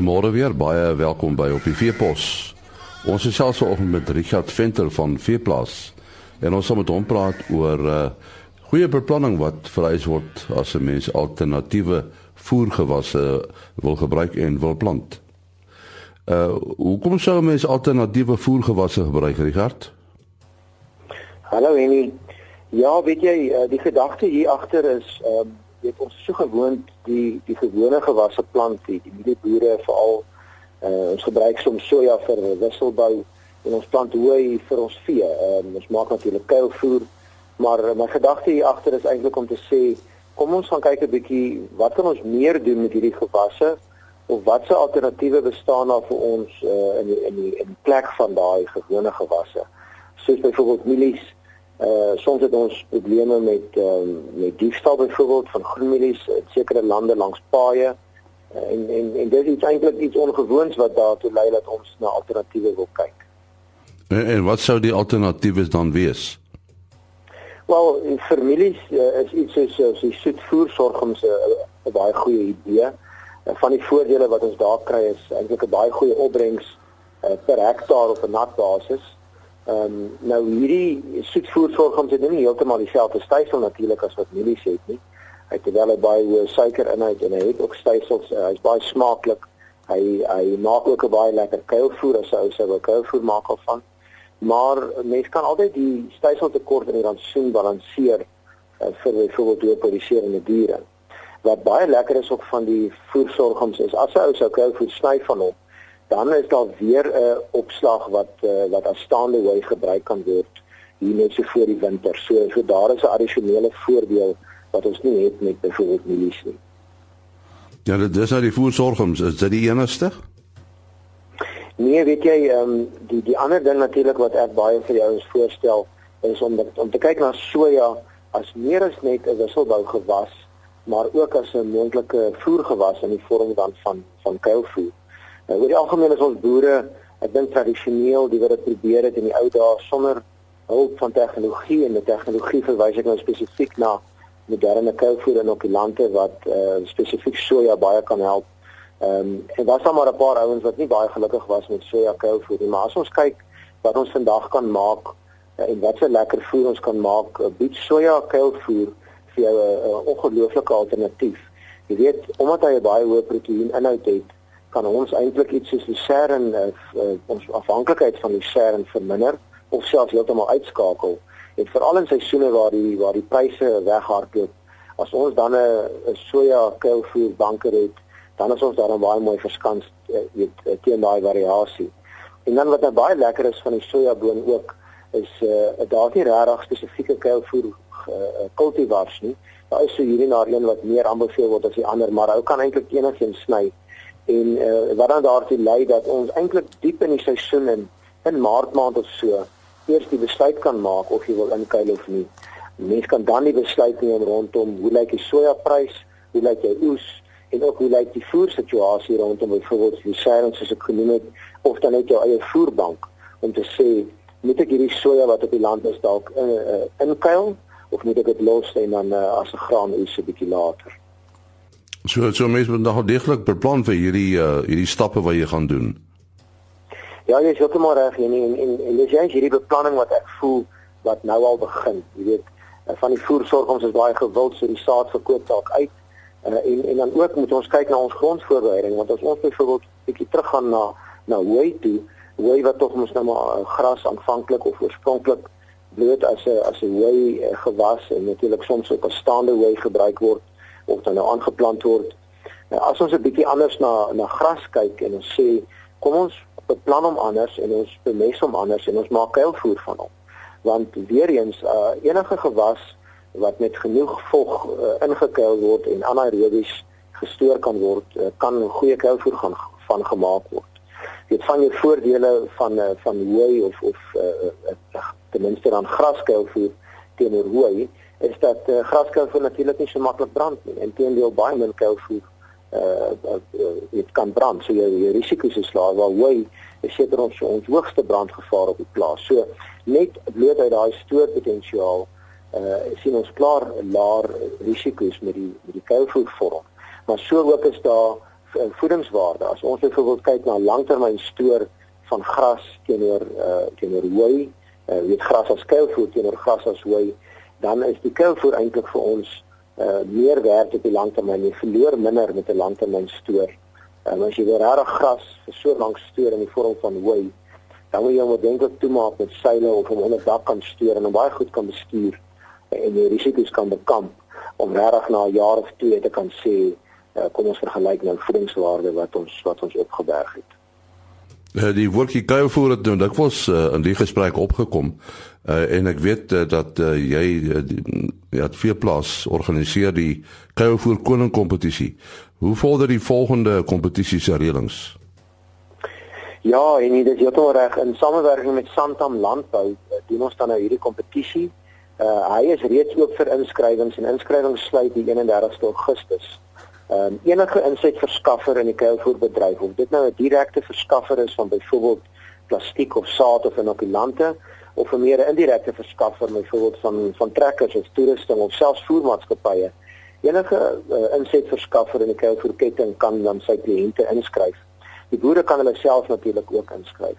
Goeiemôre weer, baie welkom by op die Veepos. Ons is selfs vanoggend met Richard Venter van Veeplaas en ons gaan met hom praat oor uh goeie beplanning wat vereis word as 'n mens alternatiewe voergewasse wil gebruik en wil plant. Uh hoekom sou 'n mens alternatiewe voergewasse gebruik, Richard? Hallo Annie. Ja, weet jy, uh, die gedagte hier agter is ehm um, weet ons so gewoond die die gewone gewasse plant die die mielieboere veral uh, ons gebruik soms soja vir wisselbou en ons plant hooi vir ons vee. Um, ons maak natuurlik kuilvoer, maar my gedagte hier agter is eintlik om te sê kom ons gaan kyk 'n bietjie wat kan ons meer doen met hierdie gewasse of watse alternatiewe bestaan daar vir ons uh, in die, in die in die plek van daai gewone gewasse. Soos byvoorbeeld mielies Uh soms het ons probleme met ehm uh, met diefstal byvoorbeeld van groenmielies in sekere lande langs paaie. Uh, en en en dit is eintlik iets ongewoons wat daartoe lei dat ons na alternatiewe wil kyk. En, en wat sou die alternatiewe dan wees? Wel, families uh, is iets soos uh, die soetvoersorgums 'n uh, baie goeie idee. Uh, van die voordele wat ons daar kry is eintlik 'n baie goeie opbrengs uh, per hektaar op 'n nat basis. Ehm um, nou hierdie soetvoersorgums het nie heeltemal dieselfde stysel natuurlik as wat mielies het nie. Hy het wel baie hoë suikerinhoud en hy het ook stysels. Uh, Hy's baie smaaklik. Hy hy maak ook 'n baie lekker kuilvoer as ou sou 'n kuilvoer maak al van. Maar mens kan altyd die styseltekort in die rantsoen balanseer uh, vir byvoorbeeld die produserende diere. Wat baie lekker is ook van die voersorgums is as 'n ou sou kuilvoer sny van hom dan is daar weer 'n uh, opslag wat uh, wat as staande hooi gebruik kan word hier net so voor die winter. So so daar is 'n addisionele voordeel wat ons nie het met byvoorbeeld mielies nie. Ja, dit is nou die voedselsorgums, is dit die enigste? Nee, weet jy, ehm um, die die ander ding natuurlik wat ek baie vir jou eens voorstel is om om te kyk na soja as meer as net 'n wisselbou gewas, maar ook as 'n moontlike voergewas in die vorm dan van van kuilvoer. Nou oor die algemeen is ons boere, ek dink tradisioneel, die wat dit probeer het in die ou dae sonder hulp van tegnologie en met tegnologie verwys ek nou spesifiek na moderne kuilvoer in op die lande wat uh, spesifiek soja baie kan help. Ehm um, en daar's dan maar 'n paar ouens wat nie baie gelukkig was met soja kuilvoer nie, maar as ons kyk wat ons vandag kan maak uh, en wat 'n lekker voer ons kan maak, uh, bied soja kuilvoer vir jou 'n uh, ongelooflike alternatief. Jy weet, omdat hy 'n baie hoë proteïen inhoud het, kan ons eintlik iets soos die sern uh, uh, ons afhanklikheid van die sern verminder of selfs heeltemal uitskakel. En veral in seisoene waar die waar die pryse weghardloop, as ons dan 'n soja kuilvoer banker het, dan is ons daar baie mooi verskans uh, weet uh, teen daai variasie. En dan wat nou baie lekker is van die sojaboon ook is uh, daar's nie regtig spesifieke kuilvoer uh, kultivars nie. Daar is so hierdie na een wat meer aanbeveel word as die ander, maar ou kan eintlik enigiets sny en uh, wat dan daartoe lei dat ons eintlik diep in die seisoen in in maart maand of so eers die besluit kan maak of jy wil inkuil of nie. Mense kan dan die besluit neem rondom hoe lyk die sojaprys, hoe lyk jou oes en ook hoe lyk die voersituasie rondom byvoorbeeld die seerings soos ek genoem het of dan net jou eie voerbank om te sê moet ek hierdie soja wat op die land is dalk in, uh, inkuil of moet ek dit los en dan uh, as 'n graan oes 'n bietjie later. So so mense moet nog deeglik beplan vir hierdie uh hierdie stappe wat jy gaan doen. Ja, jy is heeltemal reg en en en, en dis jy hierdie beplanning wat ek voel wat nou al begin. Jy weet, uh, van die voersorgings is baie gewild so die saad verkoop dalk uit. Uh, en en dan ook moet ons kyk na ons grondvoorbereiding want as ons byvoorbeeld bietjie teruggaan na na hooi toe, hooi wat tog mos nou maar uh, gras aanvanklik of oorspronklik bloot as 'n as 'n hooi gewas en natuurlik soms ook as staande hooi gebruik word of dan nou aangeplant word. Nou as ons 'n bietjie anders na na gras kyk en ons sê kom ons beplan hom anders en ons bemes hom anders en ons maak kuilvoer van hom. Want weer eens uh, enige gewas wat met genoeg vog uh, ingekuil word en anaerobies gestoor kan word, uh, kan goeie kuilvoer gaan van gemaak word. Dit van jou voordele van uh, van hooi of of uh, uh, ten minste dan graskuilvoer teenoor hooi is dat uh, graskuilvoer natuurlik nie so maklik brand nie. Inteendeel baie min kuilvoer uh, uh, uh dit kan brand. So jou, risiko's is laag. Waar hooi is seker ons ons hoogste brandgevaar op die plaas. So net bloot uit daai stoorpotensiaal uh sien ons klaar laer risiko's met die met die kuilvoer vorm. Maar so ook is daar voedingswaarde. As ons byvoorbeeld kyk na langtermyn stoor van gras teenoor uh teenoor hooi, uh weet gras as kuilvoer teenoor gras as hooi, dan is die kuilvoer eintlik vir ons uh meer werd op die langtermyn. Jy verloor minder met 'n langtermyn stoor. En as jy weer reg gras vir so lank stoor in die vorm van hooi, dan moet jy hom denklik toemaak met seile of hom onder dak kan stoor en hom baie goed kan bestuur en die risiko's kan bekamp om reg na 'n jaar of twee te kan sê uh, kom ons vergelyk nou voedingswaarde wat ons wat ons opgeberg het. Uh, die workie kuilvoer het nou dit was uh, in die gesprek opgekom uh, en ek weet uh, dat uh, jy uh, ja het vier plaas organiseer die kuilvoer koning kompetisie. Hoe vorder die volgende kompetisie se reëlings? Ja, en dit is heeltemal reg in samewerking met Santam Landbou doen ons dan nou hierdie kompetisie. Uh hy is reeds oop vir inskrywings en inskrywings sluit die 31ste Augustus. Um, enige insetverskaffer in die kuilvoerbedryf of dit nou 'n direkte verskaffer is van byvoorbeeld plastiek of saad of inokulante of 'n meer indirekte verskaffer byvoorbeeld van van trekkers of toerusting of selfs voermaatskappye. Enige uh, insetverskaffer in die kuilvoerketting kan dan sy kliënte inskryf. Die boere kan hulle self natuurlik ook inskryf.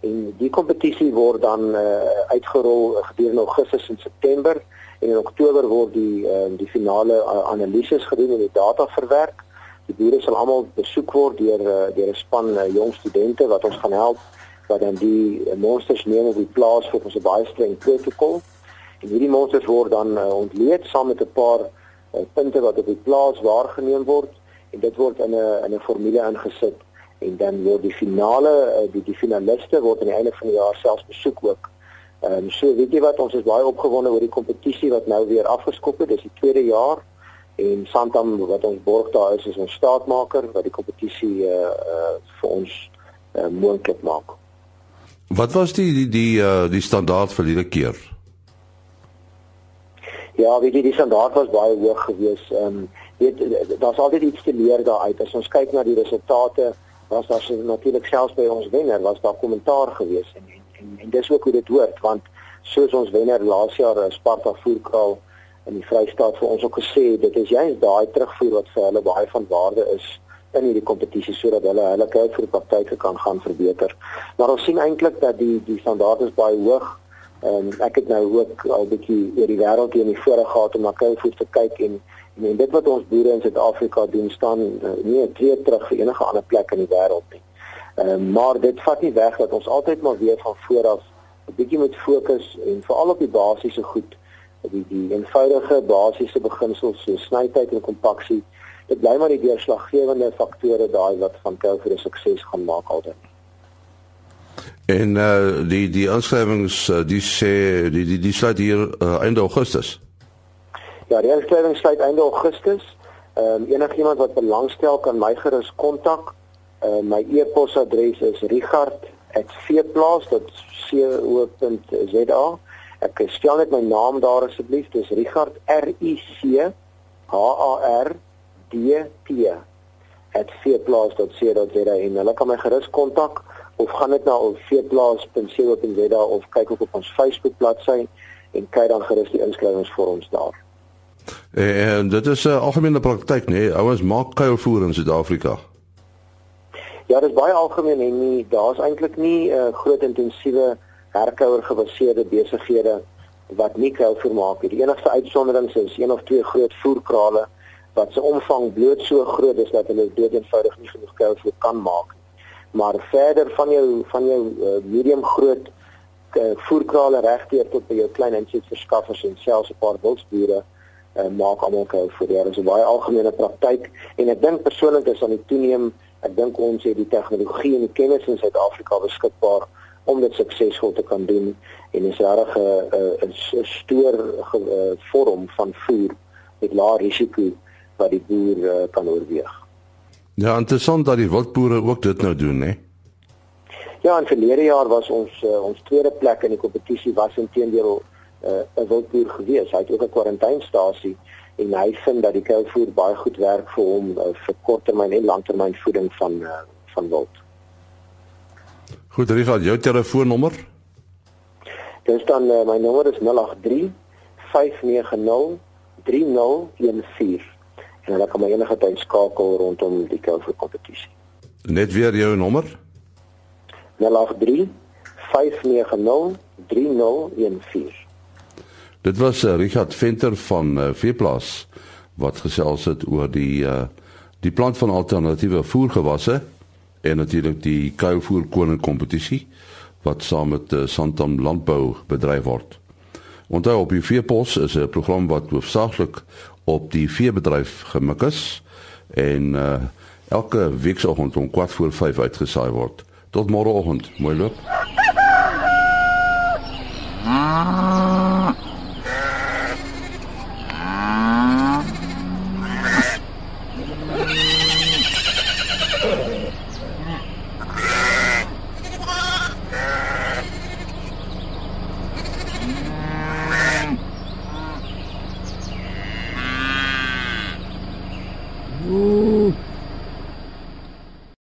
En die kompetisie word dan uh, uitgerol gedurende Augustus en September en in Oktober word die uh, die finale uh, analises gedoen en die data verwerk. Die boere sal almal besoek word deur uh, deur 'n span uh, jong studente wat ons gaan help wat dan die uh, monsters neem op die plaas vir ons 'n baie streng protokol. En hierdie monsters word dan uh, ontleed saam met 'n paar uh, punte wat op die plaas waargeneem word en dit word in 'n in 'n formule ingesit en dan word die finale eh, die die finaliste word aan die einde van die jaar selfs besoek ook. Ehm um, so weet jy wat ons is baie opgewonde oor die kompetisie wat nou weer afgeskop het. Dis die tweede jaar en Santam wat ons borg daar is is ons staatmaker wat die kompetisie uh, uh vir ons uh, moontlik maak. Wat was die die die uh die standaard vir hierdie keer? Ja, weet jy die standaard was baie hoog geweest. Ehm um, weet daar's altyd iets te leer daaruit. As ons kyk na die resultate was daar natuurlik selfs by ons wenner was daar kommentaar gewees en en, en dis ook hoe dit hoort want soos ons wenner laas jaar eh, Sparta voerkraal in die Vrystaat vir ons ook gesê dit is juist daai terugvoer wat vir hulle baie van waarde is in hierdie kompetisie sodat hulle hulle kyk vir praktyke kan gaan verbeter. Maar ons sien eintlik dat die die standaard is baie hoog. En ek het nou ook al 'n bietjie oor die wêreld hier in die voorraad gehad om na kuilvoer te kyk en En, dit wat ons boere in Suid-Afrika doen staan nie tree terug vir enige ander plek in die wêreld nie. Ehm uh, maar dit vat nie weg dat ons altyd maar weer van voor af 'n bietjie moet fokus en veral op die basiese goed, die die eenvoudige basiese beginsels so snytyd en kompaksie. Dit bly maar die deurslaggewende faktore daai wat van Kelvin sukses gaan maak altyd. En eh uh, die die aanskrywings uh, die sê die die die sluit hier uh, einde Augustus. Ja, die inskrywing sluit einde Augustus. Ehm um, enigiemand wat belangstel kan my gerus kontak. Uh, my e-posadres is richard@veeplaas.co.za. Ek stel net my naam daar asseblief. Dis Richard R I C H A R D T @veeplaas.co.za en hulle kan my gerus kontak of gaan net na veeplaas.co.za of kyk ook op ons Facebook bladsy en kyk dan gerus die inskrywingsvorms daar. En dit is 'n uh, algemene praktyk? Nee? Ouens maak kuilvoer in Suid-Afrika. Ja, dit is baie algemeen en nie daar's eintlik nie 'n uh, groot intensiewe herkouer gebaseerde besighede wat nie kuilvoer maak nie. Die enigste uitsondering is een of twee groot voerkrale wat se omvang bloot so groot is dat hulle dood eenvoudig nie genoeg kuilvoer kan maak nie. Maar verder van jou van jou uh, medium groot uh, voerkrale regdeur tot by jou klein insetverskaffers en selfs 'n paar wildsboere uh, maak almal kou vir dit. Dit is 'n baie algemene praktyk en ek dink persoonlik is aan die toeneem, ek dink ons het die tegnologie en die kennis in Suid-Afrika beskikbaar om dit suksesvol te kan doen en is reg 'n 'n stoor uh, vorm van voer met lae risiko wat die boer uh, kan oorweeg. Ja, interessant dat die wildboere ook dit nou doen, hè. Ja, in verlede jaar was ons uh, ons tweede plek in die kompetisie was intedeel uh, 'n wildboer gewees. Hy het ook 'n kwarantainestasie en hy vind dat die kuilvoer baie goed werk vir hom uh, vir korttermyn en langtermyn voeding van uh, van wild. Goed, Richard, jou telefoonnommer? Dis dan uh, my nommer is 083 590 3014 En hulle kan my enige tyd skakel rondom die Kouvoer kompetisie. Net weer jou nommer? 083 590 3014. Dit was uh, Richard Venter van uh, Veeplaas wat gesels het oor die uh, die plant van alternatiewe voergewasse en natuurlik die kuilvoer koning kompetisie wat saam met uh, Santam Landbou bedryf word. Onthou op die veepos is 'n program wat hoofsaaklik op die veebedryf gemik is en uh, elke weekoggend om 4 voor 5 uitgesaai word. Tot môreoggend, mooi loop. Ooh.